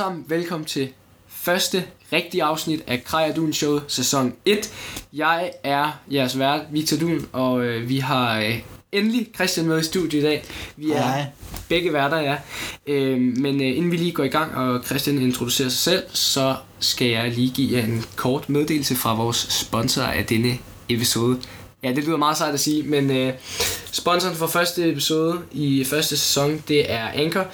Sammen. Velkommen til første rigtige afsnit af Krejer Dun Show sæson 1. Jeg er jeres vært, Victor Dun, og øh, vi har øh, endelig Christian med i studiet i dag. Vi er Hej. begge værter, ja. Øh, men øh, inden vi lige går i gang, og Christian introducerer sig selv, så skal jeg lige give jer en kort meddelelse fra vores sponsor af denne episode. Ja, det lyder meget sejt at sige, men øh, sponsoren for første episode i første sæson, det er Anchor.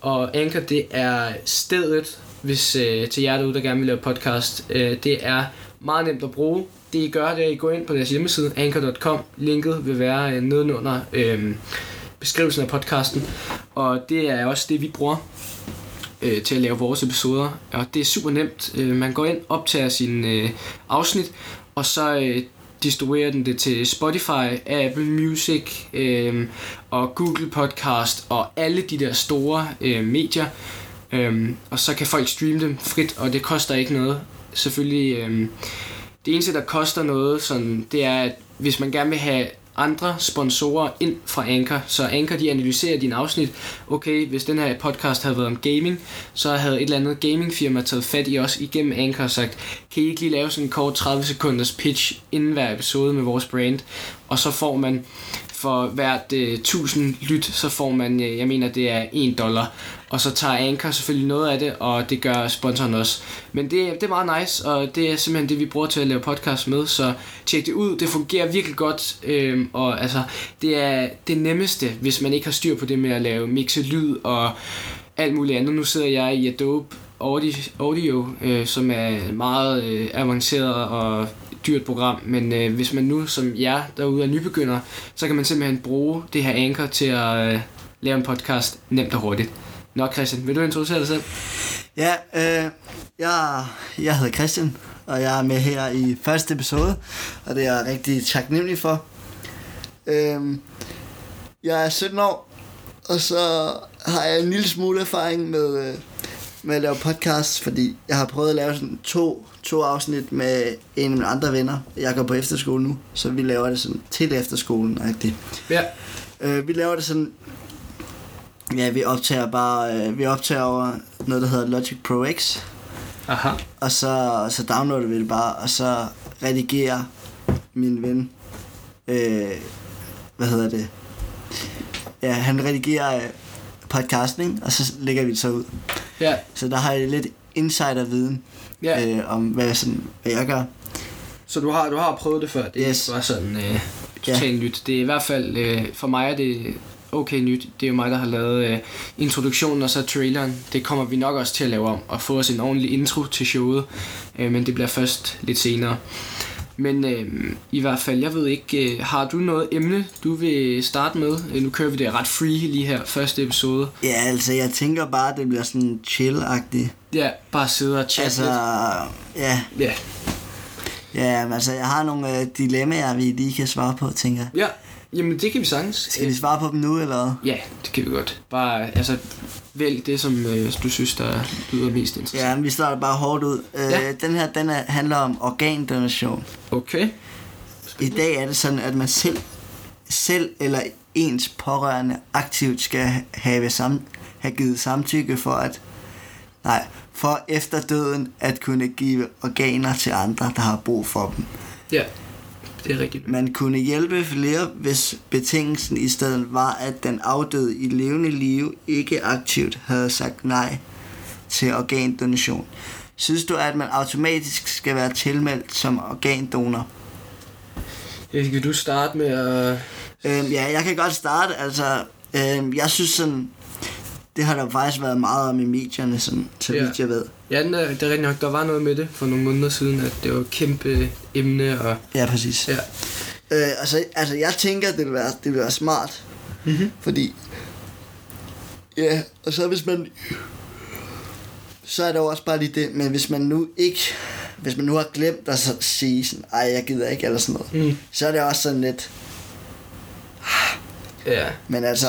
Og Anchor, det er stedet, hvis øh, til jer derude, der gerne vil lave podcast. Øh, det er meget nemt at bruge. Det I gør, det er, at I går ind på deres hjemmeside, anchor.com. Linket vil være øh, nedenunder øh, beskrivelsen af podcasten. Og det er også det, vi bruger øh, til at lave vores episoder. Og det er super nemt. Øh, man går ind, optager sin øh, afsnit, og så øh, distribuerer den det til Spotify, Apple Music øh, og Google Podcast og alle de der store øh, medier. Øh, og så kan folk streame dem frit, og det koster ikke noget. Selvfølgelig, øh, det eneste, der koster noget, sådan, det er, at hvis man gerne vil have andre sponsorer ind fra Anker. så Anker de analyserer din afsnit. Okay, hvis den her podcast havde været om gaming, så havde et eller andet gamingfirma taget fat i os igennem Anker og sagt, kan I ikke lige lave sådan en kort 30 sekunders pitch inden hver episode med vores brand, og så får man for hvert øh, 1000 lyt, så får man, øh, jeg mener, det er 1 dollar. Og så tager Anker selvfølgelig noget af det, og det gør sponsoren også. Men det, det er meget nice, og det er simpelthen det, vi bruger til at lave podcast med. Så tjek det ud, det fungerer virkelig godt. Øhm, og altså, det er det nemmeste, hvis man ikke har styr på det med at lave mixe lyd og alt muligt andet. Nu sidder jeg i Adobe Audio, Audio øh, som er meget øh, avanceret og dyrt program, men øh, hvis man nu som jer derude er nybegynder, så kan man simpelthen bruge det her anker til at øh, lave en podcast nemt og hurtigt. Nå Christian, vil du introducere dig selv? Ja, øh, jeg, jeg hedder Christian, og jeg er med her i første episode, og det er jeg rigtig taknemmelig for. Øh, jeg er 17 år, og så har jeg en lille smule erfaring med, øh, med at lave podcast, fordi jeg har prøvet at lave sådan to, to afsnit med en af mine andre venner. Jeg går på efterskole nu, så vi laver det sådan til efterskolen. -agtigt. Ja. Øh, vi laver det sådan... Ja, vi optager bare... Øh, vi optager over noget, der hedder Logic Pro X. Aha. Og så, så downloader vi det bare, og så redigerer min ven... Øh, hvad hedder det? Ja, han redigerer øh, podcasten, og så lægger vi det så ud. Ja. Så der har jeg lidt insider-viden Ja. øh, om, hvad, sådan, hvad jeg gør. Så du har, du har prøvet det før? Det er Yes. bare sådan øh, totalt nyt. Det er i hvert fald, øh, for mig er det okay nyt. Det er jo mig, der har lavet øh, introduktionen og så traileren. Det kommer vi nok også til at lave om og få os en ordentlig intro til showet. Øh, men det bliver først lidt senere. Men øh, i hvert fald, jeg ved ikke, øh, har du noget emne, du vil starte med? Øh, nu kører vi det ret free lige her, første episode. Ja, altså, jeg tænker bare, at det bliver sådan chill-agtigt. Ja, bare sidde og chatte Altså, lidt. ja, Ja. Ja, altså, jeg har nogle øh, dilemmaer, vi lige kan svare på, tænker jeg. ja, jamen det kan vi sagtens. Skal vi svare på dem nu, eller hvad? Ja, det kan vi godt. Bare, altså, vælg det, som øh, du synes, der lyder mest interessant. Ja, men vi starter bare hårdt ud. Øh, Ja. Den her, den er, handler om organdonation. Okay. I dag er det sådan, at man selv, selv eller ens pårørende aktivt skal have, sam, have givet samtykke for at nej, for efter døden at kunne give organer til andre, der har brug for dem. Ja, det er rigtigt. Man kunne hjælpe flere, hvis betingelsen i stedet var, at den afdøde i levende live ikke aktivt havde sagt nej til organdonation. Synes du, at man automatisk skal være tilmeldt som organdonor? Erik, vil du starte med at... Øhm, ja, jeg kan godt starte. Altså, øhm, jeg synes sådan, det har der faktisk været meget om i medierne, sådan, så Ja. vidt jeg ved. Ja, den er, det er rigtigt nok. Der var noget med det for nogle måneder siden, at det var et kæmpe emne, og... Ja, præcis. Ja. Øh, altså, altså, jeg tænker, at det vil være, det vil være smart. Mm-hmm. Fordi, ja, og så hvis man, så er der jo også bare lige det, men hvis man nu ikke, hvis man nu har glemt at så sige sådan, ej, jeg gider ikke, eller sådan noget, Mm. så er det også sådan lidt, Ja. men altså,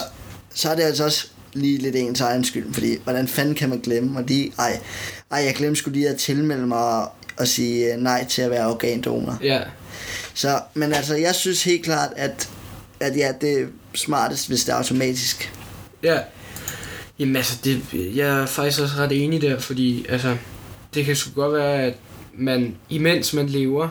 så er det altså også lige lidt ens egen skyld, fordi hvordan fanden kan man glemme, og lige, ej, ej, jeg glemte skulle lige at tilmelde mig og, sige øh, nej til at være organdonor. Ja. Så, men altså, jeg synes helt klart, at, at ja, det er smartest, hvis det er automatisk. Ja. Jamen altså, det, jeg er faktisk også ret enig der, fordi altså, det kan sgu godt være, at man, imens man lever,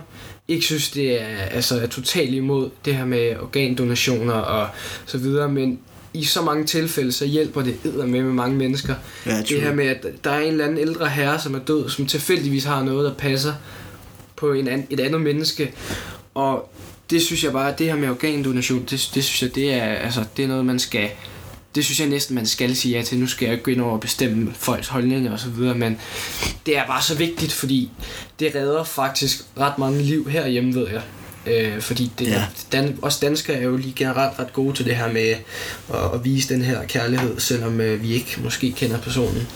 ikke synes, det er, altså, er totalt imod det her med organdonationer og så videre, men i så mange tilfælde, så hjælper det med med mange mennesker. Ja, det her med, at der er en eller anden ældre herre, som er død, som tilfældigvis har noget, der passer på en an, et andet menneske. Og det synes jeg bare, det her med organdonation, det, det synes jeg, det er, altså, det er noget, man skal det synes jeg næsten, man skal sige ja til. Nu skal jeg gå ind over og bestemme folks holdninger og så videre, men det er bare så vigtigt, fordi det redder faktisk ret mange liv herhjemme, ved jeg. Øh, fordi det, ja. dan, os danskere er jo lige generelt ret gode til det her med at, at vise den her kærlighed, selvom øh, vi ikke måske kender personen.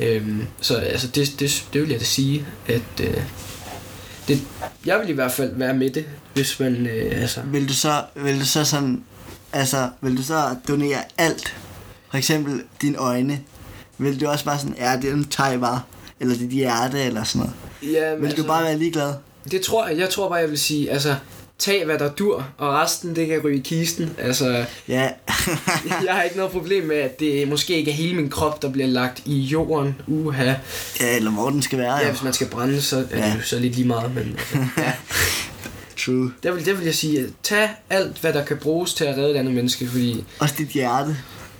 Øh, så altså, det, det, det vil jeg da sige, at øh, det, jeg vil i hvert fald være med det, hvis man... Øh, altså... Vil du så, vil du så sådan altså, vil du så donere alt? For eksempel dine øjne. Vil du også bare sådan, ja, det tager jeg bare. Eller dit hjerte, eller sådan noget. Ja, vil altså, du bare være ligeglad? Det tror jeg. Jeg tror bare, jeg vil sige, altså, tag hvad der dur, og resten det kan ryge i kisten. Altså, ja. jeg har ikke noget problem med, at det måske ikke er hele min krop, der bliver lagt i jorden. Uha. Ja, eller hvor den skal være. Ja, jo. hvis man skal brænde, så er ja. det jo så lidt lige meget. Men, altså, ja. True. Der vil, der vil jeg sige, tag alt, hvad der kan bruges til at redde et andet menneske, fordi... Også dit hjerte.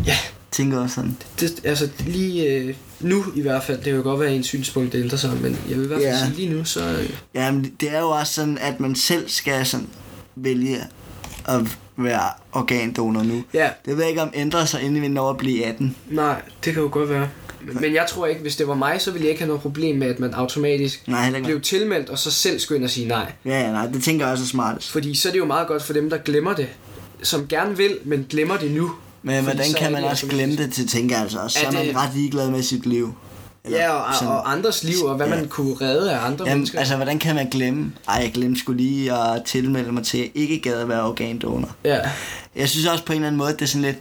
Ja. Tænker også sådan. Det, altså lige øh, nu i hvert fald, det kan jo godt være en synspunkt, det ændrer sig, men jeg vil i hvert fald ja. sige lige nu, så... Øh... Ja, men det er jo også sådan, at man selv skal sådan vælge at være organdonor nu. Ja. Det ved jeg ikke, om ændrer sig, inden vi når at blive 18. Nej, det kan jo godt være. Men jeg tror ikke, hvis det var mig, så ville jeg ikke have noget problem med, at man automatisk nej, blev tilmeldt, og så selv skulle ind og sige nej. Ja, ja, nej, det tænker jeg også er smart. Fordi så er det jo meget godt for dem, der glemmer det. Som gerne vil, men glemmer det nu. Men hvordan kan man også glemme det til, tænker jeg altså. Så er, er man ret ligeglad med sit liv. Eller ja, og, sådan, og andres liv, og hvad ja. man kunne redde af andre Jamen, mennesker. Altså, hvordan kan man glemme? Ej, jeg glemte skulle lige at tilmelde mig til, at ikke gad at være organdonor. Ja. Jeg synes også på en eller anden måde, det er sådan lidt...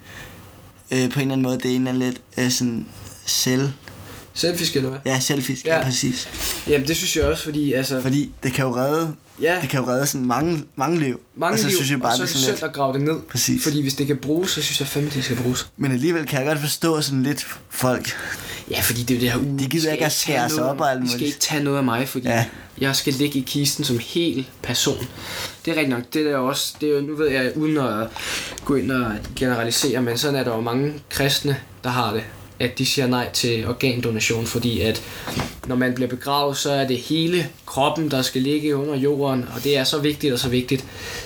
Øh, på en eller anden måde, det er en eller anden lidt øh, sådan selv Selfisk, eller hvad? Ja, selfisk, ja. ja, præcis. Jamen, det synes jeg også, fordi altså... Fordi det kan jo redde, ja. det kan jo redde sådan mange, mange liv. Mange så liv, synes jeg bare, og så er det synd at grave det ned. Præcis. Fordi hvis det kan bruges, så synes jeg fandme, det skal bruges. Men alligevel kan jeg godt forstå sådan lidt folk. Ja, fordi det er jo det her uge. De gider ikke at skære sig op og alt muligt. Skal ikke tage noget af mig, fordi ja. jeg skal ligge i kisten som hel person. Det er rigtigt nok. Det er også, det er jo, nu ved jeg, uden at gå ind og generalisere, men sådan er der jo mange kristne, der har det at de siger nej til organdonation, fordi at når man bliver begravet, så er det hele kroppen, der skal ligge under jorden, og det er så vigtigt og så vigtigt.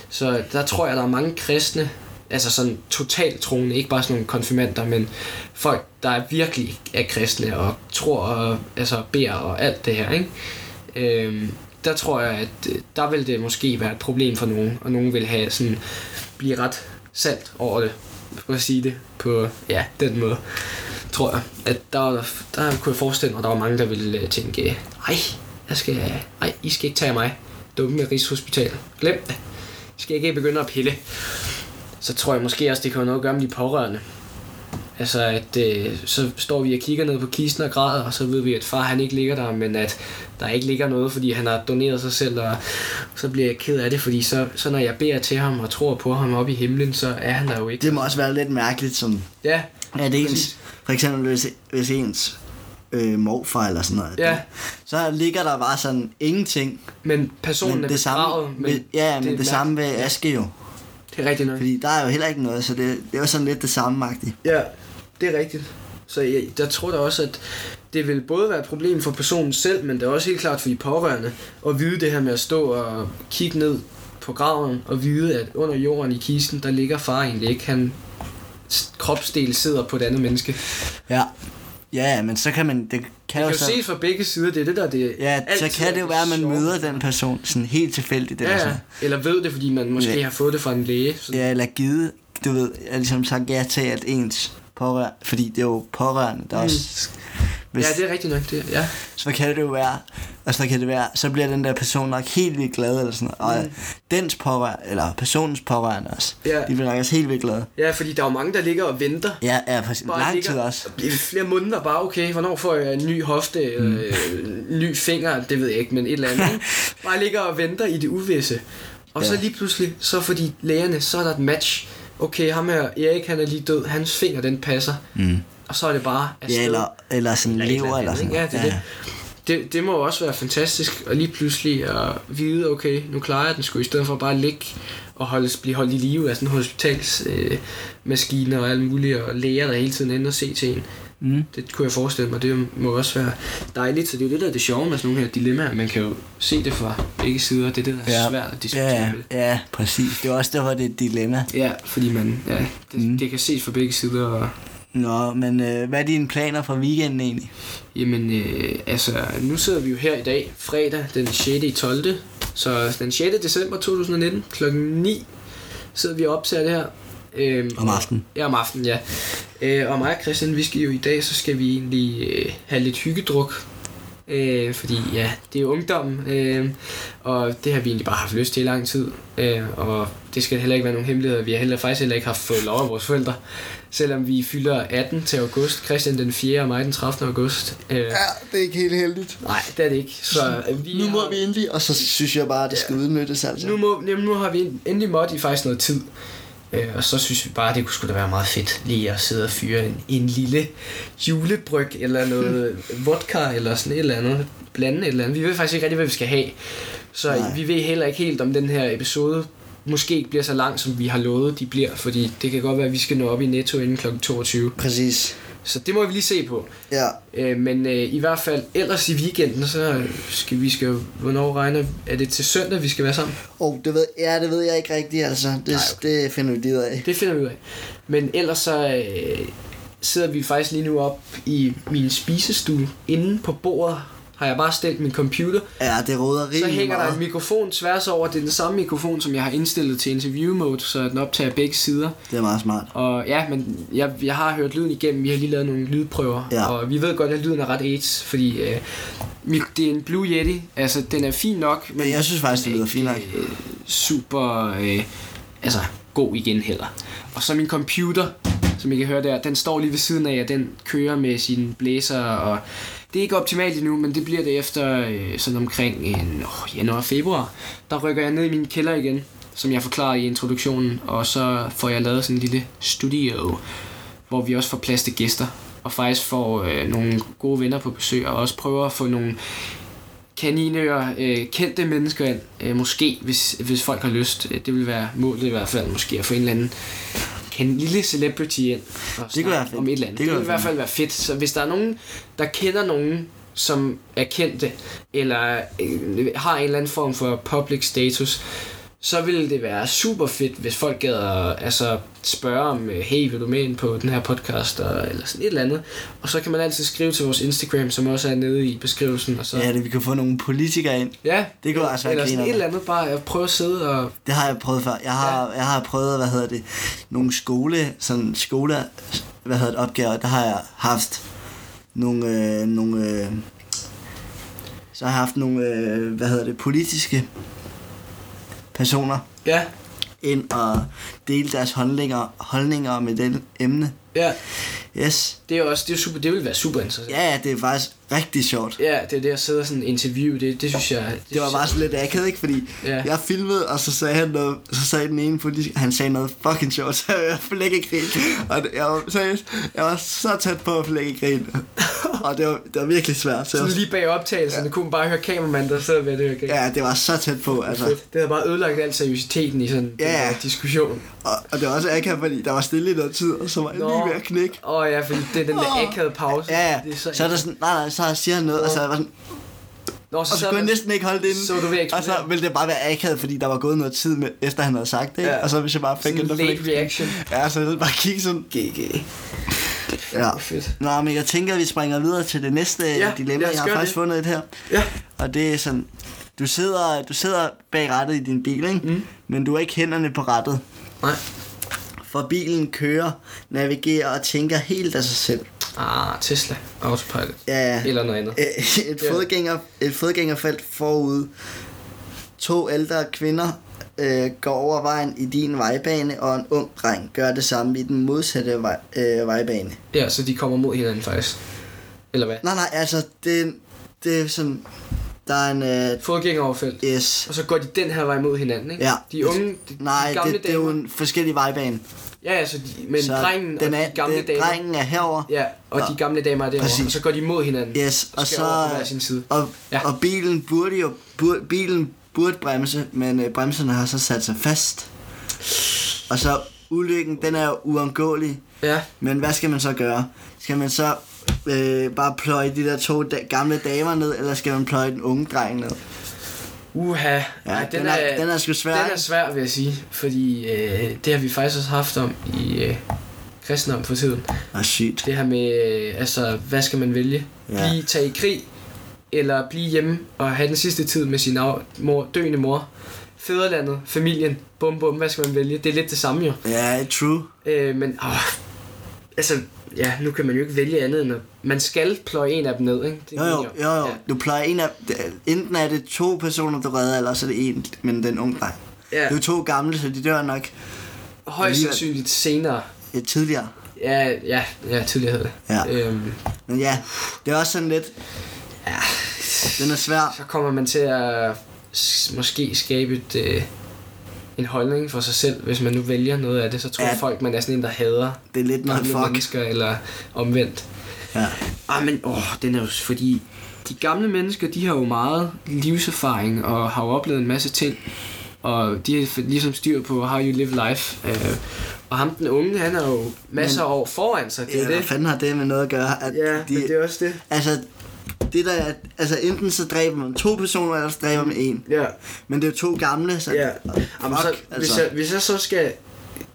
Så der tror jeg, der er mange kristne, altså sådan totalt troende, ikke bare sådan nogle konfirmander, men folk, der er virkelig er kristne og tror og altså beder og alt det her, ikke? Øhm, der tror jeg, at øh, der vil det måske være et problem for nogen, og nogen vil have sådan, blive ret salt over det, for at sige det på ja, den måde tror jeg. At der, der kunne jeg forestille mig, at der var mange, der ville øh, tænke, ej, jeg skal, ej, I skal ikke tage mig. Dumme med Rigshospital. Glem det. I skal ikke begynde at pille. Så tror jeg måske også, det kan have noget at gøre med de pårørende. Altså, at øh, så står vi og kigger ned på kisten og græder, og så ved vi, at far han ikke ligger der, men at der ikke ligger noget, fordi han har doneret sig selv, og så bliver jeg ked af det, fordi så, så når jeg beder til ham og tror på ham op i himlen, så er han der jo ikke. Det må også være lidt mærkeligt, som... Ja, Ja, det er ens, for eksempel hvis, hvis ens øh, morfar eller sådan noget. Ja. Det, så ligger der bare sådan ingenting. Men personen men er det samme, begravet. Men ja, men det, det samme ved Aske jo. Det er rigtigt nok. Fordi der er jo heller ikke noget, så det, det er jo sådan lidt det samme magtigt. Ja, det er rigtigt. Så jeg, der tror da også, at det vil både være et problem for personen selv, men det er også helt klart for de pårørende at vide det her med at stå og kigge ned på graven og vide, at under jorden i kisten, der ligger far egentlig ikke. Han kropsdel sidder på et andet menneske. Ja. Ja, men så kan man... Det kan, det kan jo, så... ses fra begge sider, det er det der... Det ja, så kan det jo være, at man møder den person sådan helt tilfældigt. Ja, ja. eller ved det, fordi man måske ja. har fået det fra en læge. Sådan. Ja, eller givet, du ved, jeg ligesom sagt ja til, at ens pårørende, fordi det er jo pårørende, der mm. også hvis, ja, det er rigtigt nok, det, ja. Så kan det jo være, og så kan det være, så bliver den der person nok helt vildt glad, eller sådan og mm. dens pårørende, eller personens pårørende også, ja. de bliver nok også helt vildt glade. Ja, fordi der er jo mange, der ligger og venter. Ja, ja, præcis. Lang tid også. I flere måneder bare, okay, hvornår får jeg en ny hofte, mm. øh, ny finger, det ved jeg ikke, men et eller andet. bare ligger og venter i det uvisse. Og ja. så lige pludselig, så fordi lægerne, så er der et match. Okay, ham her, Erik, han er lige død, hans finger, den passer. Mm og så er det bare afsted. Ja, eller, eller sådan Eller lever, eller andet, sådan ikke? Ja, det, er det. Det, det må jo også være fantastisk at lige pludselig at vide, okay, nu klarer jeg den sgu, i stedet for bare at ligge og holde, blive holdt i live af sådan hospitalsmaskiner øh, og alt muligt, og læger, der hele tiden ender og se til en. Mm. Det kunne jeg forestille mig, det må også være dejligt, så det er jo det, der er det sjove med sådan nogle her dilemmaer. Man kan jo se det fra begge sider, det er det, der er Ja. svært at diskutere Ja, med det. ja, præcis. Det er også derfor, det er et dilemma. Ja, fordi man, ja, det, mm. det kan ses fra begge sider, og Nå, men øh, hvad er dine planer for weekenden egentlig? Jamen, øh, altså, nu sidder vi jo her i dag, fredag den 6. i 12. Så den 6. december 2019, klokken 9, sidder vi og optager det her. Øhm, Om aftenen. Ja, om aftenen, ja. Øh, og mig og Christian, vi skal jo i dag, så skal vi egentlig øh, have lidt hyggedruk. Øh, fordi ja, det er ungdommen, øh, og det har vi egentlig bare haft lyst til i lang tid. Øh, og det skal heller ikke være nogen hemmeligheder. Vi har heller faktisk heller ikke haft fået lov af vores forældre. Selvom vi fylder 18 til august. Christian den 4. og mig den 30. august. Øh, Ja, det er ikke helt heldigt. Nej, det er det ikke. Så øh, vi Nu må har, vi endelig, og så synes jeg bare, at det skal udnyttes altså. nu, må, jamen, nu har vi endelig måttet i faktisk noget tid. Øh, og så synes vi bare, at det kunne sgu da være meget fedt lige at sidde og fyre en, en lille julebryg eller noget vodka eller sådan et eller andet. Blande et eller andet. Vi ved faktisk ikke rigtig, hvad vi skal have. Så Nej. Nej. vi ved heller ikke helt, om den her episode måske ikke bliver så lang, som vi har lovet, de bliver. Fordi det kan godt være, at vi skal nå op i Netto inden kl. 22. Præcis. Så det må vi lige se på. Ja, Øh, men øh, i hvert fald ellers i weekenden, så skal vi skal, hvornår regner, er det til søndag, vi skal være sammen? og det ved, ja, det ved jeg ikke rigtigt, altså. Det, Nej, okay. det finder vi lige ud af. Det finder vi ud af. Men ellers så øh, sidder vi faktisk lige nu op i min spisestue. Inde på bordet har jeg bare stillet min computer. Ja, det råder Så rigtig hænger der meget. en mikrofon tværs over. Det er den samme mikrofon, som jeg har indstillet til interview mode, så den optager begge sider. Det er meget smart. Og ja, men jeg, jeg har hørt lyden igennem. Vi har lige lavet nogle lydprøver. Ja. Og vi ved godt, at lyden er ret aids, fordi øh, det er en Blue Yeti. Altså, den er fin nok, men Men jeg synes faktisk, det lyder fint nok. øh, super øh, altså, god igen heller. Og så min computer, som I kan høre der, den står lige ved siden af, og den kører med sine blæser, og det er ikke optimalt endnu, men det bliver det efter øh, sådan omkring en, øh, januar februar. Der rykker jeg ned i min kælder igen, som jeg forklarede i introduktionen, og så får jeg lavet sådan en lille studio, hvor vi også får plads til gæster, og faktisk får øh, nogle gode venner på besøg, og også prøver at få nogle kaninører, øh, kendte mennesker ind, øh, måske, hvis, hvis folk har lyst. Øh, det vil være målet i hvert fald, måske at få en eller anden kan, lille celebrity ind og Det kunne være fedt. om et eller andet. Det Det, kunne det vil i hvert fald være fedt. Så hvis der er nogen, der kender nogen, som er kendte, eller øh, har en eller anden form for public status, så ville det være super fedt, hvis folk gad at altså, spørge om, øh, hey, vil du med ind på den her podcast, og, eller sådan et eller andet. Og så kan man altid skrive til vores Instagram, som også er nede i beskrivelsen. Og så, Ja, det, vi kan få nogle politikere ind. ja Det kunne altså være eller sådan et eller andet, bare at prøve at sidde og... Det har jeg prøvet før. Jeg har, jeg har prøvet, hvad hedder det, nogle skole, sådan skole, hvad hedder det, opgaver. Der har jeg haft nogle, øh, nogle øh, så har jeg haft nogle, øh, hvad hedder det, politiske personer Ja, ind og dele deres holdninger, holdninger med det emne. ja. Yes. Det er også, det er super, det vil være super interessant. Ja, det er faktisk rigtig sjovt. Ja, det er det at sidde og sådan interview, det, det synes jeg... Det, Det var bare sådan lidt akavet, ikke? Fordi Ja. jeg filmede, og så sagde han noget, så sagde den ene politiker, han sagde noget fucking sjovt, så jeg flække grin. Og jeg var, seriøst, jeg var så tæt på at flække grin. Og det var, det var virkelig svært. Så var- lige bag optagelsen, ja. kunne man bare høre kameramanden, der sidder ved det game. ja, det var så tæt på, altså. Det havde bare ødelagt al seriøsiteten i sådan Ja, der diskussion. Og, og det var også akavet, fordi der var stille i noget tid, og så var jeg Nå. lige ved at knække. Åh oh, ja, fordi det er den der akavede pause. Ja, ja. Det er Så, så er der sådan, nej, nej, så siger han noget, og så, var sådan, Nå, og så sad kunne jeg næsten ikke holde det inde. Så du ved og så ville det bare være akavet, fordi der var gået noget tid, med, efter han havde sagt det, ikke? Ja. Og så hvis jeg bare fik sådan en en late reaction. Ja, så jeg bare kigge sådan. GG. Ja. Fedt. Nå, men jeg tænker, at vi springer videre til det næste Ja, dilemma. lad os Jeg har faktisk det. fundet et her. Ja. Og det er sådan, du sidder, du sidder bag rattet i din bil, ikke? Mm. men du har ikke hænderne på rattet. Nej. For bilen kører, navigerer og tænker helt af sig selv. Ah, Tesla. Autopilot. Ja, ja. Eller noget andet. Øh, et, fodgænger, et fodgængerfelt forud. To ældre kvinder øh, går over vejen i din vejbane, og en ung dreng gør det samme i den modsatte vej, øh, vejbane. Ja, så de kommer mod hinanden faktisk. Eller hvad? Nej, nej, altså, det, det er sådan, der er en, øh, Fodgængeroverfelt. yes, Og så går de den her vej mod hinanden, ikke? Ja. De unge, de, Nej, de gamle det, det er jo damer. en forskellig vejbane. Ja, altså, de, men så drengen den og er, de gamle det, damer... drengen er herover. Ja, og Og- de gamle damer er derovre, Præcis. og så går de mod hinanden. Yes, og og så over på hver sin side. og, Ja. og bilen burde jo burde, bilen burde bremse, men øh, bremserne har så sat sig fast. Og så ulykken, den er jo uundgåelig. Ja, Men hvad skal man så gøre? Skal man så øh, bare pløje de der to da- gamle damer ned, eller skal man pløje den unge dreng ned? uha. Ja, Ej, den, er, den er sgu svær. Den er svær, vil jeg sige, fordi øh, det har vi faktisk også haft om i øh, kristendom for tiden. Ah, sygt. Det her med, øh, altså, hvad skal man vælge? Ja. Blive, tage i krig, eller blive hjemme og have den sidste tid med sin mor, døende mor. Fædrelandet, familien, bum bum, hvad skal man vælge? Det er lidt det samme jo. Ja, true. Øh, men, åh, altså, ja, nu kan man jo ikke vælge andet end at, man skal pløje en af dem ned, ikke? Det Jo, jo, jo, jo. Ja. Du plejer en af... Enten er det to personer, du redder, eller så er det en, men den unge dreng. Ja, Det er jo to gamle, så de dør nok højst sandsynligt senere. øh, tidligere. Ja, ja, ja, tidligere hed det. Ja. Øhm, Men ja, det er også sådan lidt... Ja. Den er svær. så kommer man til at måske skabe et, øh, en holdning for sig selv, hvis man nu vælger noget af det. Så tror Ja. folk, man er sådan en, der hader Det er lidt noget fuck. mennesker, eller omvendt. Ja. Ah, men åh, den er jo fordi de gamle mennesker, de har jo meget livserfaring og har jo oplevet en masse ting. Og de har ligesom styr på how you live life. Øh, og ham den unge, han har jo masser af år foran sig. Det er ja, hvad det. fanden har det med noget at gøre? At Ja, de, men det er også det. Altså, det der er, altså enten så dræber man to personer, eller så dræber man en. Ja. Men det er jo to gamle, så... Ja. Jamen, så, altså. hvis, jeg, hvis jeg så skal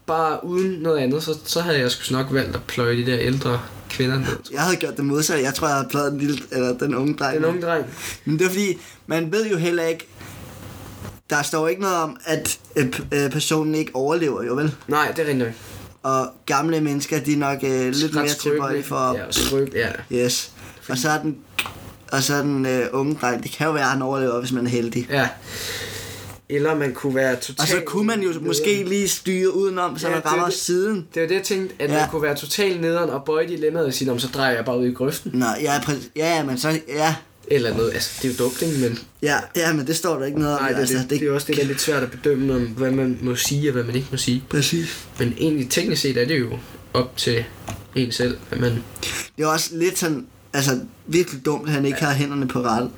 bare uden noget andet, så, så havde jeg sgu nok valgt at pløje de der ældre kvinder ned. Jeg havde gjort det modsatte. Jeg tror, jeg havde pløjet den, lille, eller den unge dreng. Den unge dreng. Men det er fordi, man ved jo heller ikke... Der står ikke noget om, at øh, øh, personen ikke overlever, jo vel? Nej, det er rigtig nok. Og gamle mennesker, de er nok øh, lidt Ret mere tilbøjelige for... Ja, skrøb, ja. Yes. Og så er den, og så den øh, unge dreng, det kan jo være, at han overlever, hvis man er heldig. ja. Eller man kunne være totalt... Og så kunne man jo måske lige styre udenom, så Ja, man det er rammer det. siden. Det var det, jeg tænkte, at ja. Man kunne være totalt nederen og bøje dilemmaet og sige, "Nå, men så drejer jeg bare ud i grøften. Nå, ja, præ- ja, men så, ja, Eller noget, altså det er jo dumt, ikke? Men ja, ja, men det står der ikke noget om. nej, det, altså, det, det, er også det, der er lidt svært at bedømme, om, hvad man må sige og hvad man ikke må sige. Præcis. Men egentlig teknisk set er det jo op til en selv, at man... Det er også lidt sådan, altså virkelig dumt, at han ikke har hænderne på rettet.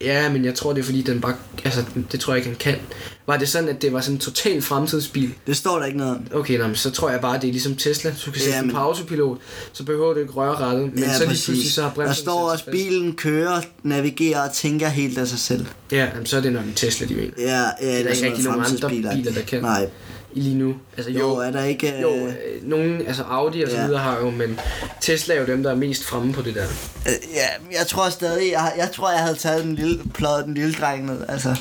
Ja, men jeg tror, det er fordi, den bare... Altså, det tror jeg ikke, han kan. Var det sådan, at det var sådan en total fremtidsbil? Det står der ikke noget om. Okay, nå, men så tror jeg bare, det er ligesom Tesla. Du kan sætte Ja, men- på autopilot, så behøver du ikke røre rettet. Men ja, så lige pludselig så har Der står også, fast. bilen kører, navigerer og tænker helt af sig selv. Ja, jamen, så er det nok en Tesla, de mener. Ja, ja det er ikke rigtig nogen andre biler, der kan. Nej, lige nu. Altså, jo, jo, er der ikke... jo, øh, øh, nogen, altså Audi og så Ja. videre har jo, men Tesla er jo dem, der er mest fremme på det der. Øh, ja, jeg tror stadig, jeg, jeg tror, jeg havde taget den lille, pløjet den lille dreng ned, altså,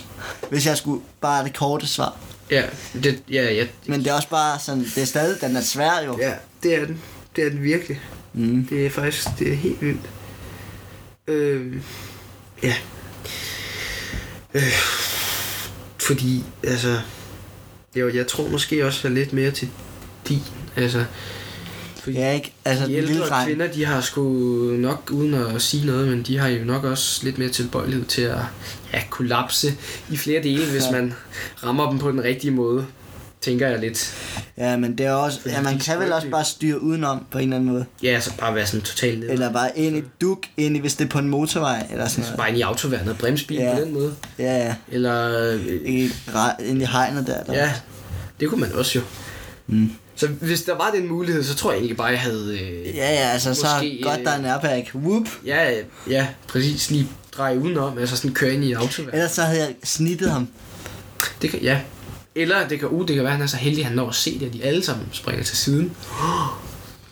hvis jeg skulle bare det korte svar. Ja, det, ja, ja, Men det er også bare sådan, det er stadig, den er svær jo. ja, det er den. Det er den virkelig. Mm. Det er faktisk, det er helt vildt. Øh, ja. Øh, fordi, altså, jo, jeg tror måske også er lidt mere til din, altså, fordi Ja, ikke? Altså, de den lille ældre dreng. kvinder, de har sgu nok, uden at sige noget, men de har jo nok også lidt mere tilbøjelighed til at ja, kollapse i flere dele, hvis man rammer dem på den rigtige måde. Tænker jeg lidt. Ja, men det er også, Fordi ja, man kan vel også bare styre udenom på en eller anden måde. Ja, altså bare være sådan totalt ned. Eller bare ind i duk, ind i, hvis det er på en motorvej, eller sådan noget. Bare ind i autoværnet og bremsbil Ja. på den måde. Ja, ja. Eller, øh, I, ind i hegnet der. der. ja, det kunne man også jo. Mm. Så hvis der var den mulighed, så tror jeg egentlig bare, jeg havde... Øh, Ja, ja, altså så godt der er en airbag. Whoop. ja, ja, præcis lige dreje udenom, altså sådan køre ind i autoværnet. Ellers så havde jeg snittet ham. Det kan, ja. Eller det kan, uh, det kan være, at han er så heldig, at han når at se det, at de alle sammen springer til siden.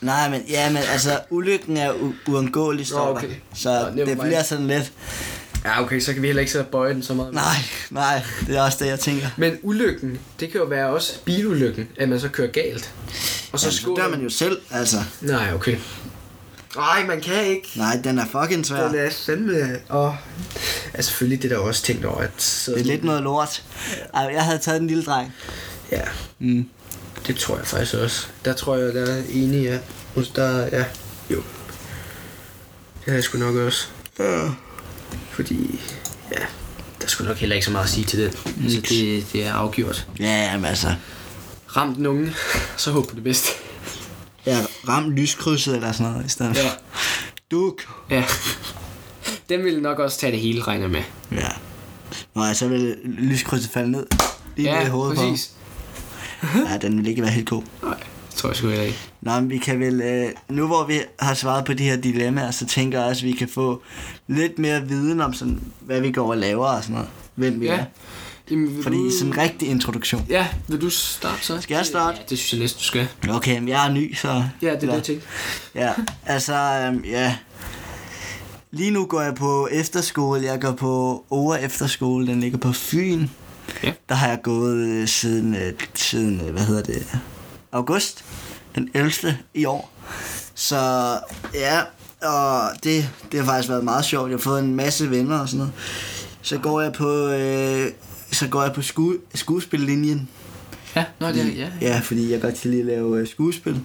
Nej, men, ja, men altså, ulykken er u- uundgåelig, står okay. der. Så Nå, det bliver sådan lidt... Ja, okay, så kan vi heller ikke så bøje den så meget. Nej, nej, det er også det, jeg tænker. Men ulykken, det kan jo være også bilulykken, at man så kører galt. Og så Så, så dør man jo selv, altså. Nej, okay. Nej, man kan ikke. Nej, den er fucking svær. Den er fandme... Og... Ja, selvfølgelig det er der også tænkt over, at... Så Det er lidt noget lort. Ej, jeg havde taget den lille dreng. Ja, Mm. det tror jeg faktisk også. Der tror jeg, der er enig, ja. Der, ja. Jo. Det havde jeg sgu nok også. Ja. Fordi, ja, der skulle nok heller ikke så meget at sige til det. Altså, det, det er afgjort. Ja, jamen altså. ramt nogen, så håb på det bedste. Ja, ram lyskrydset eller sådan noget i stedet. Ja. Duk. Ja. Den ville nok også tage det hele, regner med. Ja. Nå, ja, så vil lyskrydset falde ned. Lige ned i Ja, hovedet præcis. på. Ja, den vil ikke være helt god. Nej, det tror jeg sgu heller ikke. Nå, men vi kan vel, øh, nu hvor vi har svaret på de her dilemmaer, så tænker jeg også, at vi kan få lidt mere viden om, sådan, hvad vi går og laver og sådan noget. Hvem vi Ja. er. Jamen, vil Fordi du... sådan en rigtig introduktion. Ja, vil du starte så? Skal jeg starte? Ja, det synes jeg næsten, du skal. Okay, men jeg er ny, så... Ja, det er det, jeg. Ja, altså, øhm, ja. Lige nu går jeg på efterskole. Jeg går på Ore Efterskole. Den ligger på Fyn. Ja. Der har jeg gået øh, siden, øh, siden, øh, hvad hedder det, august. Den 11. i år. Så ja, og det, det har faktisk været meget sjovt. Jeg har fået en masse venner og sådan noget. Så går jeg på, øh, så går jeg på sku, skuespillinjen. Ja, nå, det er, ja. Ja, fordi jeg godt kan lide at lave øh, skuespil.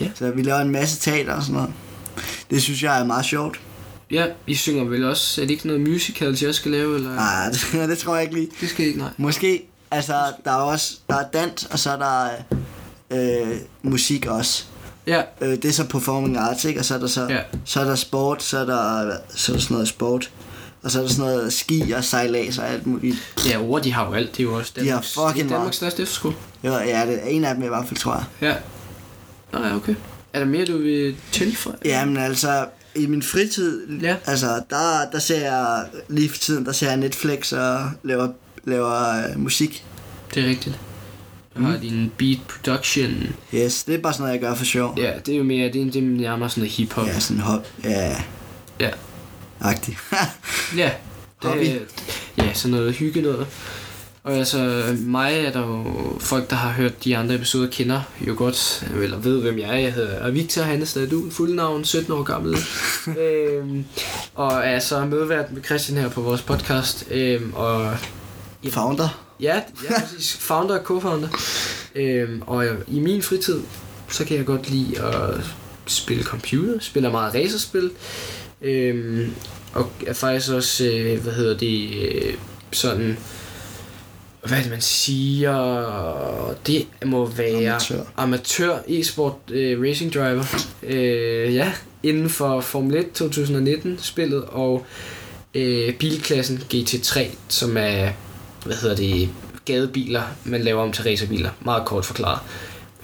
Ja. Så vi laver en masse teater og sådan noget. Det synes jeg er meget sjovt. Ja, I synger vel også, er det ikke noget musical, jeg skal lave, eller? Nej, det, det tror jeg ikke lige. Det skal I ikke, nej. Måske, altså, der er også, der er dans, og så er der øh, musik også. Ja, Øh, det er så performing arts, ikke? Og så er der så, Ja. så er der sport, så er der, så er der sådan noget sport. Og så er der sådan noget ski og sejlads og alt muligt. ja, ord, de har jo alt, det er jo også har Danmarks, fucking det er meget. Danmarks største efterskole. Ja, ja, det er en af dem i hvert fald, tror jeg. Ja. Nå ja, okay. Er der mere, du vil tilføje? Jamen altså, i min fritid, Ja. altså, der, der ser jeg lige for tiden, der ser jeg Netflix og laver, laver øh, musik. Det er rigtigt. Du har din beat production. Yes, det er bare sådan noget, jeg gør for sjov. Ja, det er jo mere, det er, det er nærmere sådan noget hiphop. Ja, sådan hop, ja, Ja. Agtigt. Ja. Det, Hobby. Ja, sådan noget hygge noget. Og altså, mig er der jo folk, der har hørt de andre episoder, kender jo godt, eller ved, hvem jeg er. Jeg hedder Victor Hannestad, du fuld navn, 17 år gammel. øhm, og er så medvært med Christian her på vores podcast. Øhm, og Founder. Ja, ja præcis. Founder og co-founder. Øhm, og jeg, i min fritid, så kan jeg godt lide at spille computer. Spiller meget racerspil. Øhm, og er faktisk også, øh, hvad hedder det, øh, sådan... Hvad det, man siger? Det må være Amatør. amatør e-sport øh, racing driver. Øh, ja, inden for Formel 1 2019 spillet og øh, bilklassen GT3, som er hvad hedder det, gadebiler, man laver om til racerbiler. Meget kort forklaret.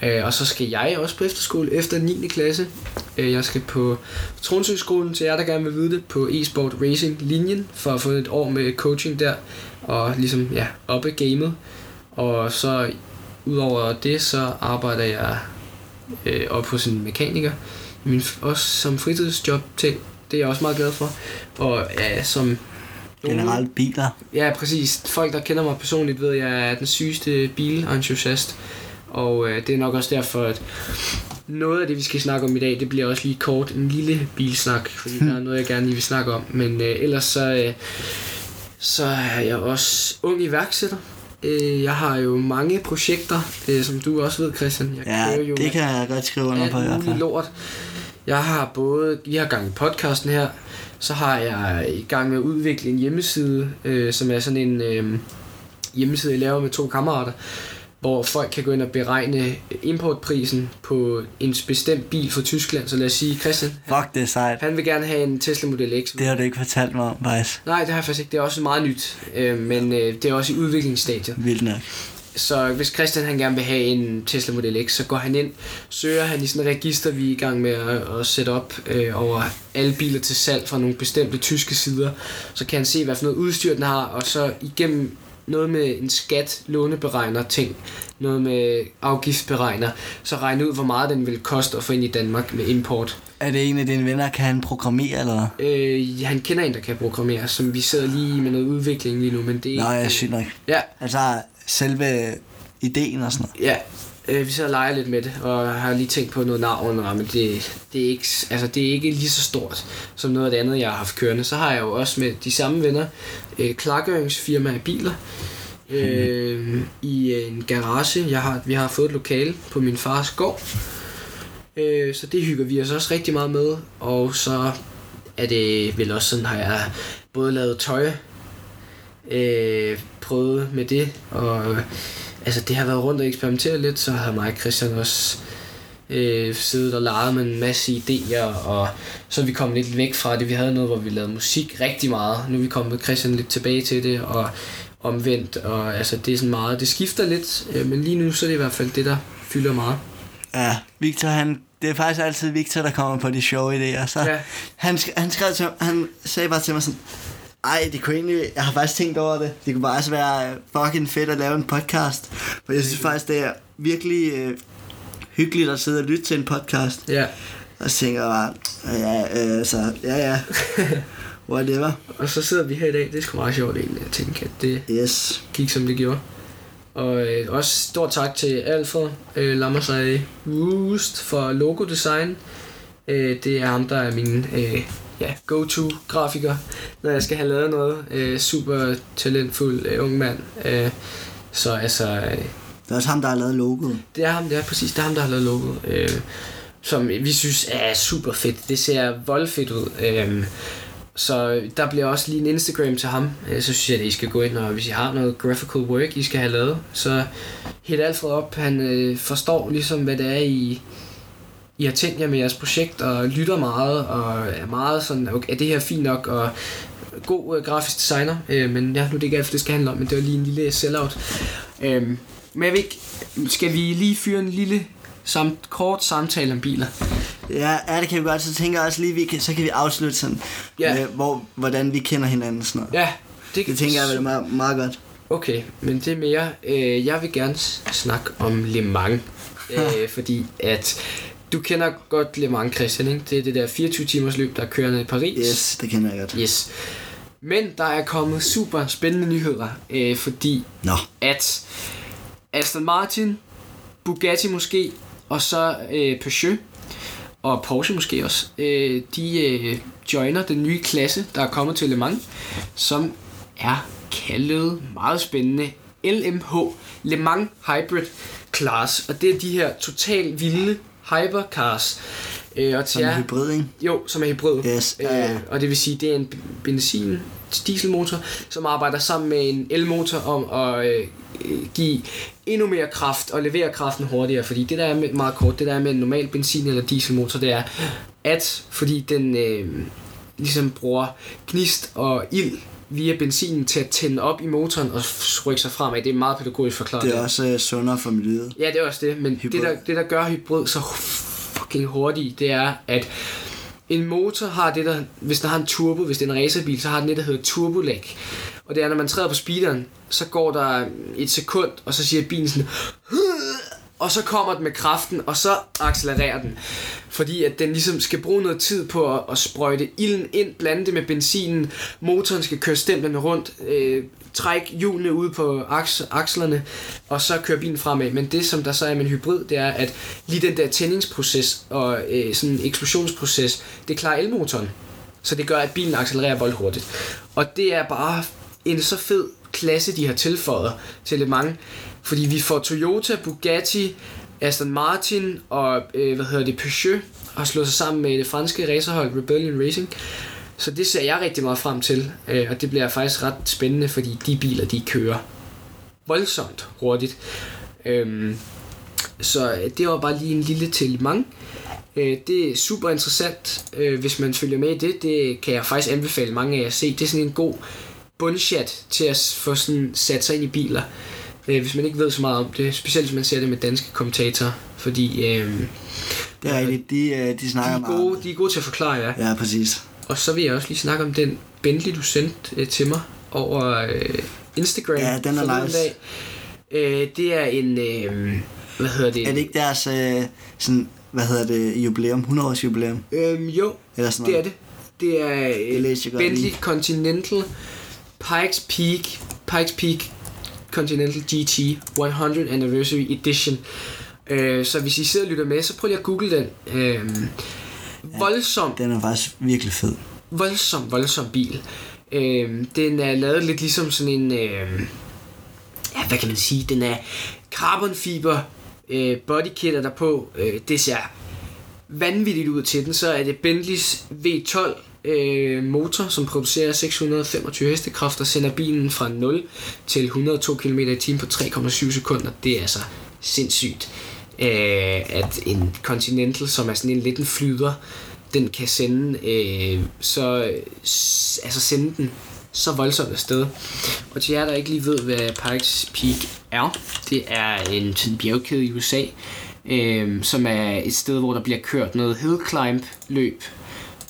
Øh, og så skal jeg også på efterskole efter 9. klasse. Øh, jeg skal på Tronsøskolen til jer, der gerne vil vide det, på e-sport racing linjen, for at få et år med coaching der, og ligesom, ja, oppe gamet. Og så udover det, så arbejder jeg øh, op hos en mekaniker, min, også som fritidsjob ting. Det er jeg også meget glad for. Og ja, som Generelt biler. Ja, præcis. Folk, der kender mig personligt, ved, at jeg er den sygeste bilentusiast. Og øh, det er nok også derfor, at noget af det, vi skal snakke om i dag, det bliver også lige kort en lille bilsnak, fordi der er noget, jeg gerne lige vil snakke om. Men øh, ellers så, øh, så er jeg også ung iværksætter. Øh, jeg har jo mange projekter, øh, som du også ved, Christian. Jeg Ja, kører jo det kan jeg godt skrive under på i fald. lort. Jeg har både, vi har gang i podcasten her, så har jeg i gang med at udvikle en hjemmeside, øh, som er sådan en øh, hjemmeside, jeg laver med to kammerater, hvor folk kan gå ind og beregne importprisen på en bestemt bil fra Tyskland. Så lad os sige, Christian, Fuck, det er sejt. han vil gerne have en Tesla Model X. Det har du ikke fortalt mig om, faktisk. Nej, det har jeg faktisk ikke. Det er også meget nyt, øh, men øh, det er også i udviklingsstadiet. Vildt nok. Så hvis Christian han gerne vil have en Tesla Model X, så går han ind, søger han i sådan et register, vi er i gang med at, at sætte op øh, over alle biler til salg fra nogle bestemte tyske sider. Så kan han se, hvad for noget udstyr den har, og så igennem noget med en skat, låneberegner ting, noget med afgiftsberegner, så regne ud, hvor meget den vil koste at få ind i Danmark med import. Er det en af dine venner, kan han programmere, eller hvad? Øh, han kender en, der kan programmere, som vi sidder lige med noget udvikling lige nu, men det er Nå, jeg sygt nok. Ja, Altså, selve ideen og sådan noget. Ja, øh, vi sidder og leger lidt med det, og har lige tænkt på noget navn, men det, det, er ikke, altså, det er ikke lige så stort som noget af det andet, jeg har haft kørende. Så har jeg jo også med de samme venner øh, klargøringsfirma af biler øh, i øh, en garage. Jeg har, vi har fået et lokale på min fars gård, øh, så det hygger vi os også rigtig meget med. Og så er det vel også sådan, har jeg både lavet tøj, øh, prøvet med det, og altså det har været rundt og eksperimentere lidt, så har mig og Christian også øh, siddet og leget med en masse idéer, og så er vi kommet lidt væk fra det. Vi havde noget, hvor vi lavede musik rigtig meget. Nu er vi kommet med Christian lidt tilbage til det, og omvendt, og altså det er sådan meget, det skifter lidt, øh, men lige nu så er det i hvert fald det, der fylder meget. Ja, Victor, han, det er faktisk altid Victor, der kommer på de sjove idéer. Så Ja. han, sk- han, skrev til, han sagde bare til mig sådan, ej, det kunne egentlig, jeg har faktisk tænkt over det. Det kunne bare også være fucking fedt at lave en podcast. For jeg synes faktisk, det er virkelig øh, hyggeligt at sidde og lytte til en podcast. Ja, Og så tænker bare, ja, øh, så, ja, ja. Whatever. og så sidder vi her i dag, det er sgu meget sjovt egentlig, at tænke, at det Yes. gik som det gjorde. Og øh, også stor tak til Alfred øh, Lammersej Woost for logodesign. Øh, det er ham, der er min øh, ja, go-to-grafiker, når jeg skal have lavet noget. Øh, super talentfuld øh, ung mand. Øh, så altså, øh, Det er også ham, der har lavet logoet. det er ham, det er præcis, det er ham, der har lavet logoet. Øh, som vi synes er super fedt. Det ser voldfedt ud. Øh, så der bliver også lige en Instagram til ham. Øh, Så synes jeg, at I skal gå ind, og hvis I har noget graphical work, I skal have lavet, så hit Alfred op. Han øh, forstår ligesom, hvad det er, I, I har tænkt jer med jeres projekt, og lytter meget, og er meget sådan, okay, er det her fint nok, og god øh, grafisk designer. Øh, men ja, nu er det ikke alt, det skal handle om, men det var lige en lille sellout. Øh, men jeg ved ikke, skal vi lige fyre en lille samt, kort samtale om biler? Ja, ja, det kan vi godt. Så tænker jeg også lige, vi kan, så kan vi afslutte sådan, Ja. med, hvor, hvordan vi kender hinanden og sådan noget. Ja, det, Det tænker jeg vel meget, meget godt. Okay, men det er mere, øh, jeg vil gerne snakke om Le Mans, øh, fordi at du kender godt Le Mans, Christian, ikke? Det er det der 24 timers løb, der kører ned i Paris. Yes, det kender jeg godt. Yes. Men der er kommet super spændende nyheder, øh, fordi Nå, at Aston Martin, Bugatti måske, og så øh, Peugeot, og Porsche måske også, øh, de øh, joiner den nye klasse, der er kommet til Le Mans, som er kaldet meget spændende LMH, Le Mans Hybrid Class, og det er de her totalt vilde hypercars. Øh, og som jer- hybrid, ikke? jo, som er hybrid. Yes, ja, ja. Øh, og det vil sige, det er en benzin dieselmotor, som arbejder sammen med en elmotor om at øh, give endnu mere kraft og levere kraften hurtigere. Fordi det der er med, meget kort, det der er med en normal benzin- eller dieselmotor, det er, at fordi den øh, ligesom bruger gnist og ild via benzinen til at tænde op i motoren og rykke sig fremad. Det er meget pædagogisk forklaret. Det er der. også øh, sundere for miljøet. Ja, det er også det, men Hybrid. det der, det der gør hybrid så fucking hurtigt, det er, at en motor har det der, hvis den har en turbo, hvis det er en racerbil, så har den det, der hedder turbolag. Og det er, når man træder på speederen, så går der et sekund, og så siger bilen sådan, og så kommer den med kraften, og så accelererer den. Fordi at den ligesom skal bruge noget tid på at, at sprøjte ilden ind, blande det med benzinen, motoren skal køre stemplerne rundt, øh, trække hjulene ud på aks, akslerne, og så kører bilen fremad. Men det, som der så er med en hybrid, det er, at lige den der tændingsproces og øh, sådan en eksplosionsproces, det klarer elmotoren. Så det gør, at bilen accelererer voldhurtigt. Og det er bare en så fed klasse, de har tilføjet til Le Mans. Fordi vi får Toyota, Bugatti, Aston Martin og øh, hvad hedder det, Peugeot har slået sig sammen med det franske racerhold Rebellion Racing. Så det ser jeg rigtig meget frem til, øh, og det bliver faktisk ret spændende, fordi de biler, de kører voldsomt hurtigt. Øhm, så øh, det var bare lige en lille til Øh, det er super interessant, øh, hvis man følger med i det. Det kan jeg faktisk anbefale mange af jer at se. Det er sådan en god bundchat til at få sådan sat sig ind i biler. Øh, hvis man ikke ved så meget om det, specielt hvis man ser det med danske kommentatorer, fordi øh, Det er rigtigt. De, øh, de de, snakker er meget om gode, det. de er gode til at forklare jer. Ja, præcis. Og så vil jeg også lige snakke om den Bentley, du sendte øh, til mig over øh, Instagram. Ja, den er nice. Dag. Øh, det er en... Øh, hvad hedder det? Er det ikke deres, øh, sådan, hvad hedder det, jubilæum, 100 års jubilæum? Øhm, jo, Eller sådan det er noget? det. Det er Det øh, godt Bentley. Continental Pikes Peak Pikes Peak Continental GT 100 Anniversary Edition. Øh, så hvis I sidder og lytter med, så prøv lige at google den. Øh, voldsom, Den er faktisk virkelig fed. voldsom, voldsom bil. Øh, den er lavet lidt ligesom sådan en... Øh, ja, hvad kan man sige? Den er carbonfiber øh, bodykit er der på. Øh, det ser vanvittigt ud til den. Så er det Bentleys V12 øh, motor, som producerer 625 hestekræfter, sender bilen fra 0 til 102 km i timen på 3,7 sekunder. Det er altså sindssygt, øh, at en Continental, som er sådan en lidt en flyder, den kan sende, øh, så, altså sende den så voldsomt afsted. Og til jer, der ikke lige ved, hvad Pikes Peak er, det er en sådan bjergkæde i USA, øh, som er et sted, hvor der bliver kørt noget hill climb løb.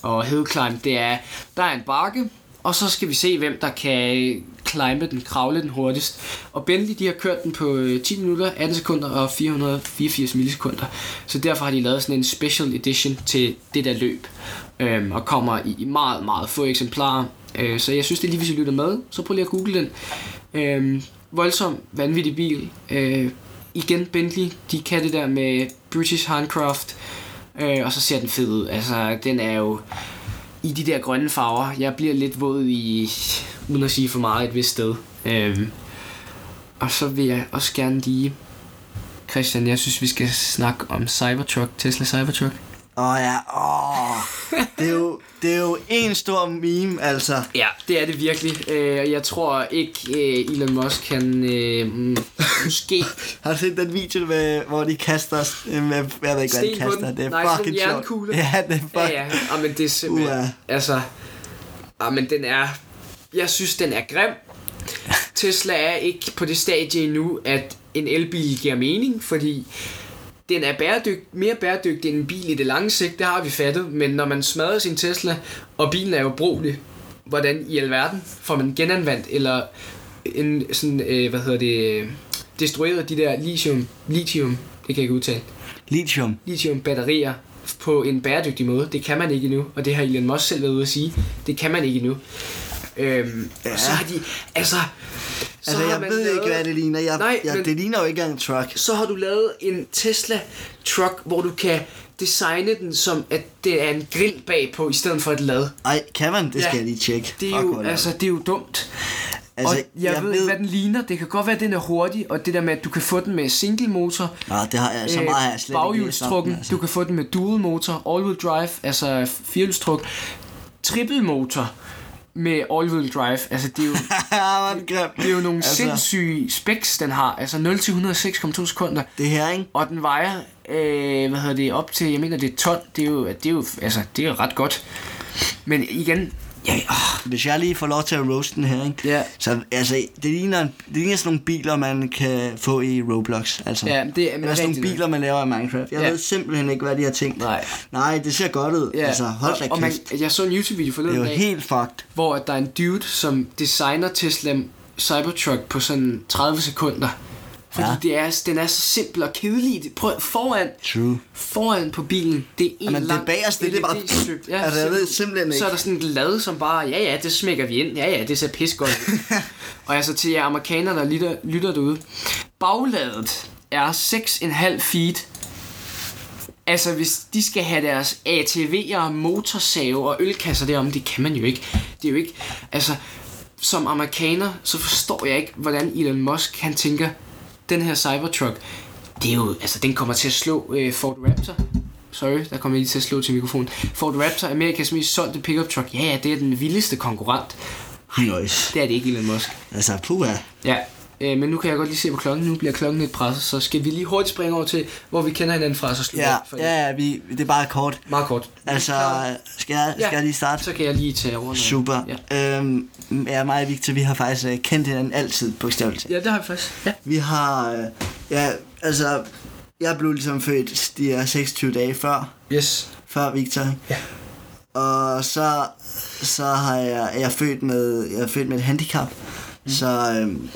Og hill climb, det er, der er en bakke, og så skal vi se, hvem der kan climbe den, kravle den hurtigst. Og Bentley, de har kørt den på øh, 10 minutter, 18 sekunder og 484 millisekunder. Så derfor har de lavet sådan en special edition til det der løb. Øhm, og kommer i i meget, meget få eksemplarer. Øh, så jeg synes, det er lige, hvis I lytter med, så prøv lige at google den. Øhm, voldsom, vanvittig bil. Øh, igen, Bentley, de kan det der med British Handcraft. Øh, og så ser den fed ud. Altså, den er jo i de der grønne farver. Jeg bliver lidt våd i, uden at sige for meget, et vist sted. Øh, og så vil jeg også gerne lige, Christian, jeg synes, vi skal snakke om Cybertruck, Tesla Cybertruck. Åh oh, ja, åh. Det er jo, det er jo en stor meme, altså. Ja, det er det virkelig. Øh, jeg tror ikke, øh, Elon Musk kan øh, mm, måske Har du set den video, med, hvor de kaster, øh, med, jeg ved ikke, hvad de kaster. Det er Nej, fucking sjovt. Ja, det er fucking... Ja, ja. Ah, men det er simpelthen... Uha. Altså... Ah, men den er... Jeg synes, den er grim. Tesla er ikke på det stadie endnu, at en elbil giver mening, fordi den er bæredyg, mere bæredygtig end en bil i det lange sigt, det har vi fattet, men når man smadrer sin Tesla, og bilen er jo brugelig, hvordan i alverden får man genanvendt, eller en sådan, øh, hvad hedder det, destrueret de der lithium, lithium, det kan jeg ikke udtale, Lithium. lithium-batterier på en bæredygtig måde. Det kan man ikke endnu, og det har Elon Musk selv været ude at sige. Det kan man ikke endnu. Øhm, ja. Ja. Og så har de, altså... Så Altså, jeg ved lavet, ikke, hvad det ligner. Jeg, Nej, jeg, men- Det ligner jo ikke engang en truck. Så har du lavet en Tesla truck, hvor du kan designe den som, at det er en grill bagpå, i stedet for et lad. Ej, kan man? Det Ja. skal jeg lige tjekke. Det er Fuck, jo, altså, det er jo dumt. altså, og jeg, jeg ved, ikke, hvad den ligner. Det kan godt være, at den er hurtig, og det der med, at du kan få den med single motor, Nå, det har jeg, så meget har jeg slet baghjulstrukken, altså. du kan få den med dual motor, all-wheel drive, altså firehjulstruk, triple motor med all-wheel drive. Altså, det er jo, det er jo nogle Altså- sindssyge specs, den har. Altså 0 til 106,2 sekunder. Det her, ikke? Og den vejer, øh, hvad hedder det, op til, jeg mener det er ton. Det er jo, det er jo, altså, det er jo ret godt. Men igen, ja, åh, Hvis jeg lige får lov til at roaste den her, ikke? Ja. Så altså, det ligner, det ligner sådan nogle biler, man kan få i Roblox. Altså. Ja, det er- Eller sådan nogle biler, man laver i Minecraft. Jeg Ja. ved simpelthen ikke, hvad de har tænkt. Nej. Nej, det ser godt ud. ja. Altså, hold da og, og man, jeg så en YouTube-video Det forleden er jo helt fucked. hvor at der er en dude, som designer Tesla Cybertruck på sådan 30 sekunder. Fordi Ja. ja. det er, den er så simpel og kedelig. Det- Prøv foran, True. foran på bilen, det er en Jamen, det lang bagerste, det er bare- LED-stykke. Altså, jeg ved simpelthen ikke. Så er der sådan et lad, som bare, ja ja, det smækker vi ind. Ja ja, det ser pis godt og altså til jer amerikanere, der lytter, lytter derude. Bagladet er 6,5 feet. Altså, hvis de skal have deres ATV'er, motorsave og ølkasser derom, det kan man jo ikke. Det er jo ikke... Altså, som amerikaner, så forstår jeg ikke, hvordan Elon Musk, han tænker, den her Cybertruck, det er jo... Altså, den kommer til at slå øh, Ford Raptor. Sorry, der kommer jeg lige til at slå til mikrofonen. Ford Raptor, Amerikas mest solgte pickup truck. Ja, ja, det er den vildeste konkurrent. Nice. Det er det ikke, Elon Musk. Altså, puha. Ja, øh, men nu kan jeg godt lige se på klokken. Nu bliver klokken lidt presset, så skal vi lige hurtigt springe over til, hvor vi kender hinanden fra, så slutter Ja, for ja, ja, vi, det er bare kort. Meget kort. Altså, skal jeg, skal jeg lige starte? Så kan jeg lige tage over. Super. Ja. Øhm, ja, mig og Victor, vi har faktisk øh, kendt hinanden altid, bogstaveligt talt. ja, det har vi faktisk. Ja. Vi har, øh, ja, altså, jeg blev ligesom født de her 26 dage før, Yes. før Victor. Ja. Og så, så har jeg, er jeg født med, jeg er født med et handicap. Mm. Så, øhm,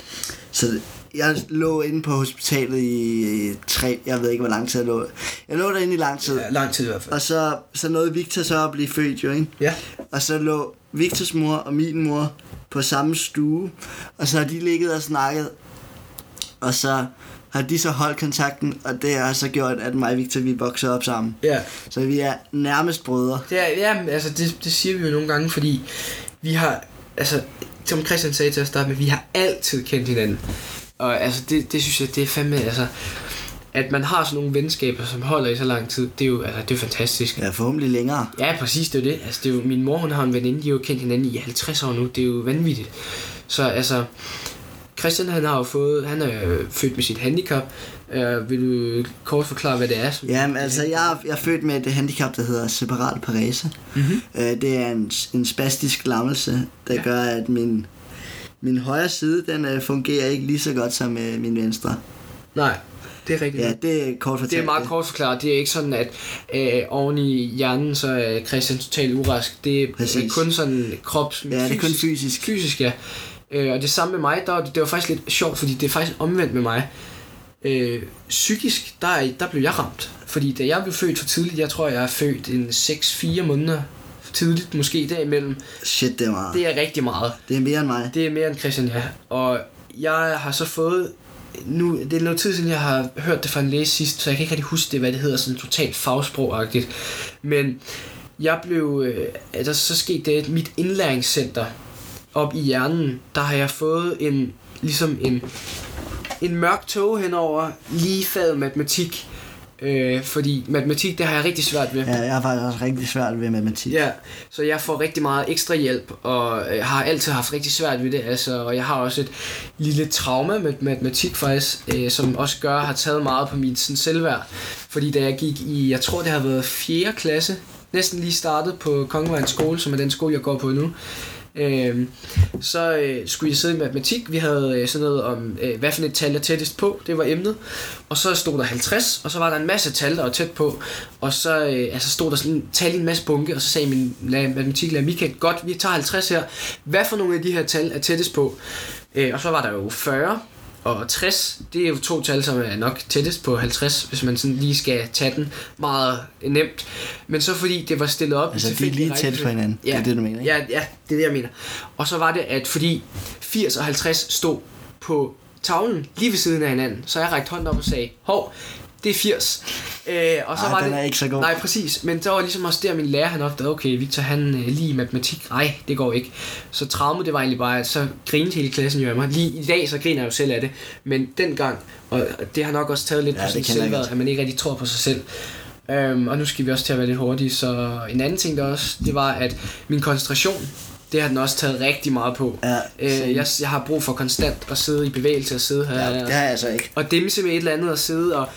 så jeg lå inde på hospitalet i tre, jeg ved ikke hvor lang tid jeg lå. Jeg lå derinde i lang tid. ja. lang tid i hvert fald. Og så, så nåede Victor så at blive født jo, ikke? Ja. Og så lå Victors mor og min mor på samme stue. Og så har de ligget og snakket. Og så har de så holdt kontakten, og det har så gjort, at mig og Victor, vi voksede op sammen. Ja. Så vi er nærmest brødre. Det er, ja, men altså, det, det siger vi jo nogle gange, fordi vi har, altså, som Christian sagde til at starte med, vi har altid kendt hinanden. Og altså, det, det synes jeg, det er fandme, altså, at man har sådan nogle venskaber, som holder i så lang tid, det er jo, altså, det er fantastisk. Ja, forhåbentlig længere. Ja, præcis, det er jo det. Altså, det er jo, min mor, hun har en veninde, de har jo kendt hinanden i 50 år nu. Det er jo vanvittigt. Så altså, Christian, han har jo fået, han er født med sit handicap. Uh, vil du kort forklare, hvad det er? Jamen, altså, jeg, er- jeg er født med et handicap, der hedder separat parese. Mm-hmm. Øh, det er en, en spastisk lammelse, der Ja. gør, at min, min højre side, den øh, fungerer ikke lige så godt som øh, min venstre. Nej, det er rigtigt. Ja, det er kort fortalt. Det er meget kort forklaret. Det er ikke sådan, at øh, oven i hjernen, så er Christian totalt urask. Det er Præcis. kun sådan krops... Ja, det er kun fysisk. Fysisk, ja. Øh, og det samme med mig, der, det var faktisk lidt sjovt, fordi det er faktisk omvendt med mig. Øh, psykisk, der, er- der blev jeg ramt. Fordi da jeg blev født for tidligt, jeg tror, jeg er født en 6-4 måneder for tidligt, måske derimellem. Shit, det er meget. Det er rigtig meget. Det er mere end mig. Det er mere end Christian, ja. Og jeg har så fået... Nu, det er noget tid siden, jeg har hørt det fra en læge sidst, så jeg kan ikke rigtig huske det, hvad det hedder, sådan totalt fagsprogagtigt. Men jeg blev... Øh, der så skete det, at mit indlæringscenter op i hjernen, der har jeg fået en... Ligesom en, en mørk tog henover lige faget matematik. Øh, fordi matematik, det har jeg rigtig svært ved. Ja, jeg har faktisk også rigtig svært ved matematik. Ja, så jeg får rigtig meget ekstra hjælp, og jeg har altid haft rigtig svært ved det, altså, og jeg har også et lille trauma med matematik faktisk, øh, som også gør, har taget meget på min sådan, selvværd. Fordi da jeg gik i, jeg tror det har været 4. klasse, næsten lige startet på Kongevejens skole, som er den skole, jeg går på nu, øh, så øh, skulle jeg sidde i matematik. Vi havde øh, sådan noget om, øh, hvad for et tal er tættest på. Det var emnet. Og så stod der 50, og så var der en masse tal, der var tæt på. Og så øh, altså stod der sådan en tal i en masse bunke, og så sagde min matematiklærer, Michael, godt, vi tager 50 her. Hvad for nogle af de her tal er tættest på? Øh, og så var der jo 40 og 60, det er jo to tal, som er nok tættest på 50, hvis man sådan lige skal tage den meget nemt. Men så fordi det var stillet op Altså, de er lige tæt på hinanden. Det er det, du mener, ikke? Ja, ja, det er det, jeg mener. Og så var det, at fordi 80 og 50 stod på tavlen lige ved siden af hinanden, så jeg rækte hånden op og sagde, hov, det er 80. Øh, og så Ej, var den det, er ikke så god. Nej, præcis. Men der var ligesom også der, min lærer han opdagede, okay, Victor han øh, lige i matematik, nej, det går ikke. Så traumet, det var egentlig bare, så grinede hele klassen jo af mig. Lige i dag, så griner jeg jo selv af det. Men dengang, og det har nok også taget lidt Ja, på sin selvværd, at man ikke rigtig tror på sig selv. Um, og nu skal vi også til at være lidt hurtige, så en anden ting der også, det var, at min koncentration, det har den også taget rigtig meget på. Ja, Øh, jeg, jeg har brug for konstant at sidde i bevægelse og sidde her. ja, det har jeg altså ikke. Og dimse med et eller andet og sidde og,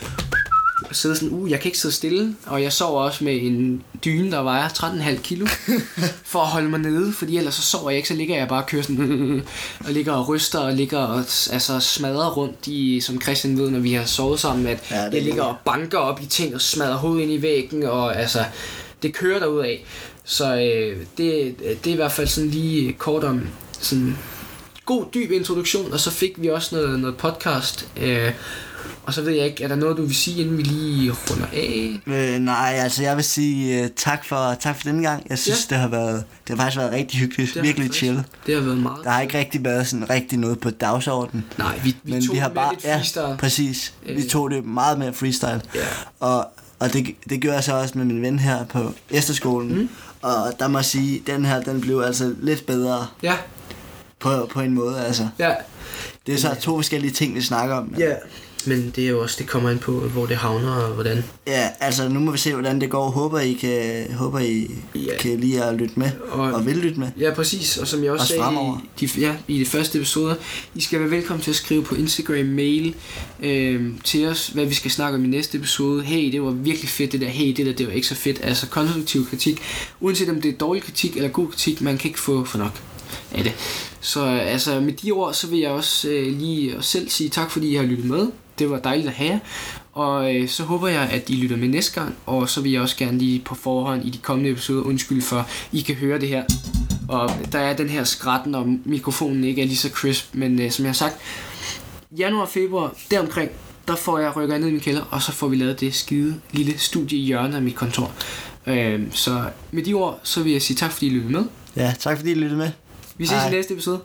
og sidde sådan, uh, jeg kan ikke sidde stille. Og jeg sover også med en dyne, der vejer 13,5 kilo, for at holde mig nede, fordi ellers så sover jeg ikke, så ligger jeg bare og kører sådan, og ligger og ryster og ligger og altså, smadrer rundt i, som Christian ved, når vi har sovet sammen, at Ja, jeg er ligger og banker op i ting og smadrer hovedet ind i væggen, og altså, det kører derud af. Så øh, det, det er i hvert fald sådan lige kort om sådan god dyb introduktion, og så fik vi også noget, noget podcast. Øh, og så ved jeg ikke, er der noget, du vil sige, inden vi lige runder af? Øh, nej, altså jeg vil sige uh, tak, for, tak for denne gang. Jeg synes, Ja. det har været det har faktisk været rigtig hyggeligt. har virkelig det chill. Det har været meget. Der har ikke rigtig været sådan rigtig noget på dagsordenen. Nej, vi, vi men tog vi har bare lidt freestyle. præcis. Vi Øh. tog det meget mere freestyle. Ja. Og, og det, det gjorde jeg så også med min ven her på efterskolen. Mm. Og der må jeg sige, den her, den blev altså lidt bedre Ja, på, på en måde. Altså. ja, Det er så to forskellige ting, vi snakker om. Men, ja. Men det er jo også, det kommer an på, hvor det havner og hvordan. ja, altså nu må vi se, hvordan det går. Håber, I kan, håber, I Ja. kan lige at lytte med. Og- Og, vil lytte med. Ja, præcis. Og som jeg også, Også sagde fremover. i de, ja, i de første episoder, I skal være velkommen til at skrive på Instagram mail øh, til os, hvad vi skal snakke om i næste episode. Hey, det var virkelig fedt det der. Hey, det der, det var ikke så fedt. Altså konstruktiv kritik. Uanset om det er dårlig kritik eller god kritik, man kan ikke få for nok af det. Så øh, altså med de ord, så vil jeg også øh, lige selv sige tak, fordi I har lyttet med. Det var dejligt at have jer. Og øh, så håber jeg, at I lytter med næste gang. Og så vil jeg også gerne lige på forhånd i de kommende episoder undskylde for, I kan høre det her. Og der er den her skratten, og mikrofonen ikke er lige så crisp. Men øh, som jeg har sagt, januar og februar, deromkring, der får jeg rykker ned i min kælder, og så får vi lavet det skide lille studie i hjørnet af mit kontor. Øh, så med de ord, så vil jeg sige tak, fordi I lyttede med. Ja, tak fordi I lyttede med. Vi ses Hej. i næste episode.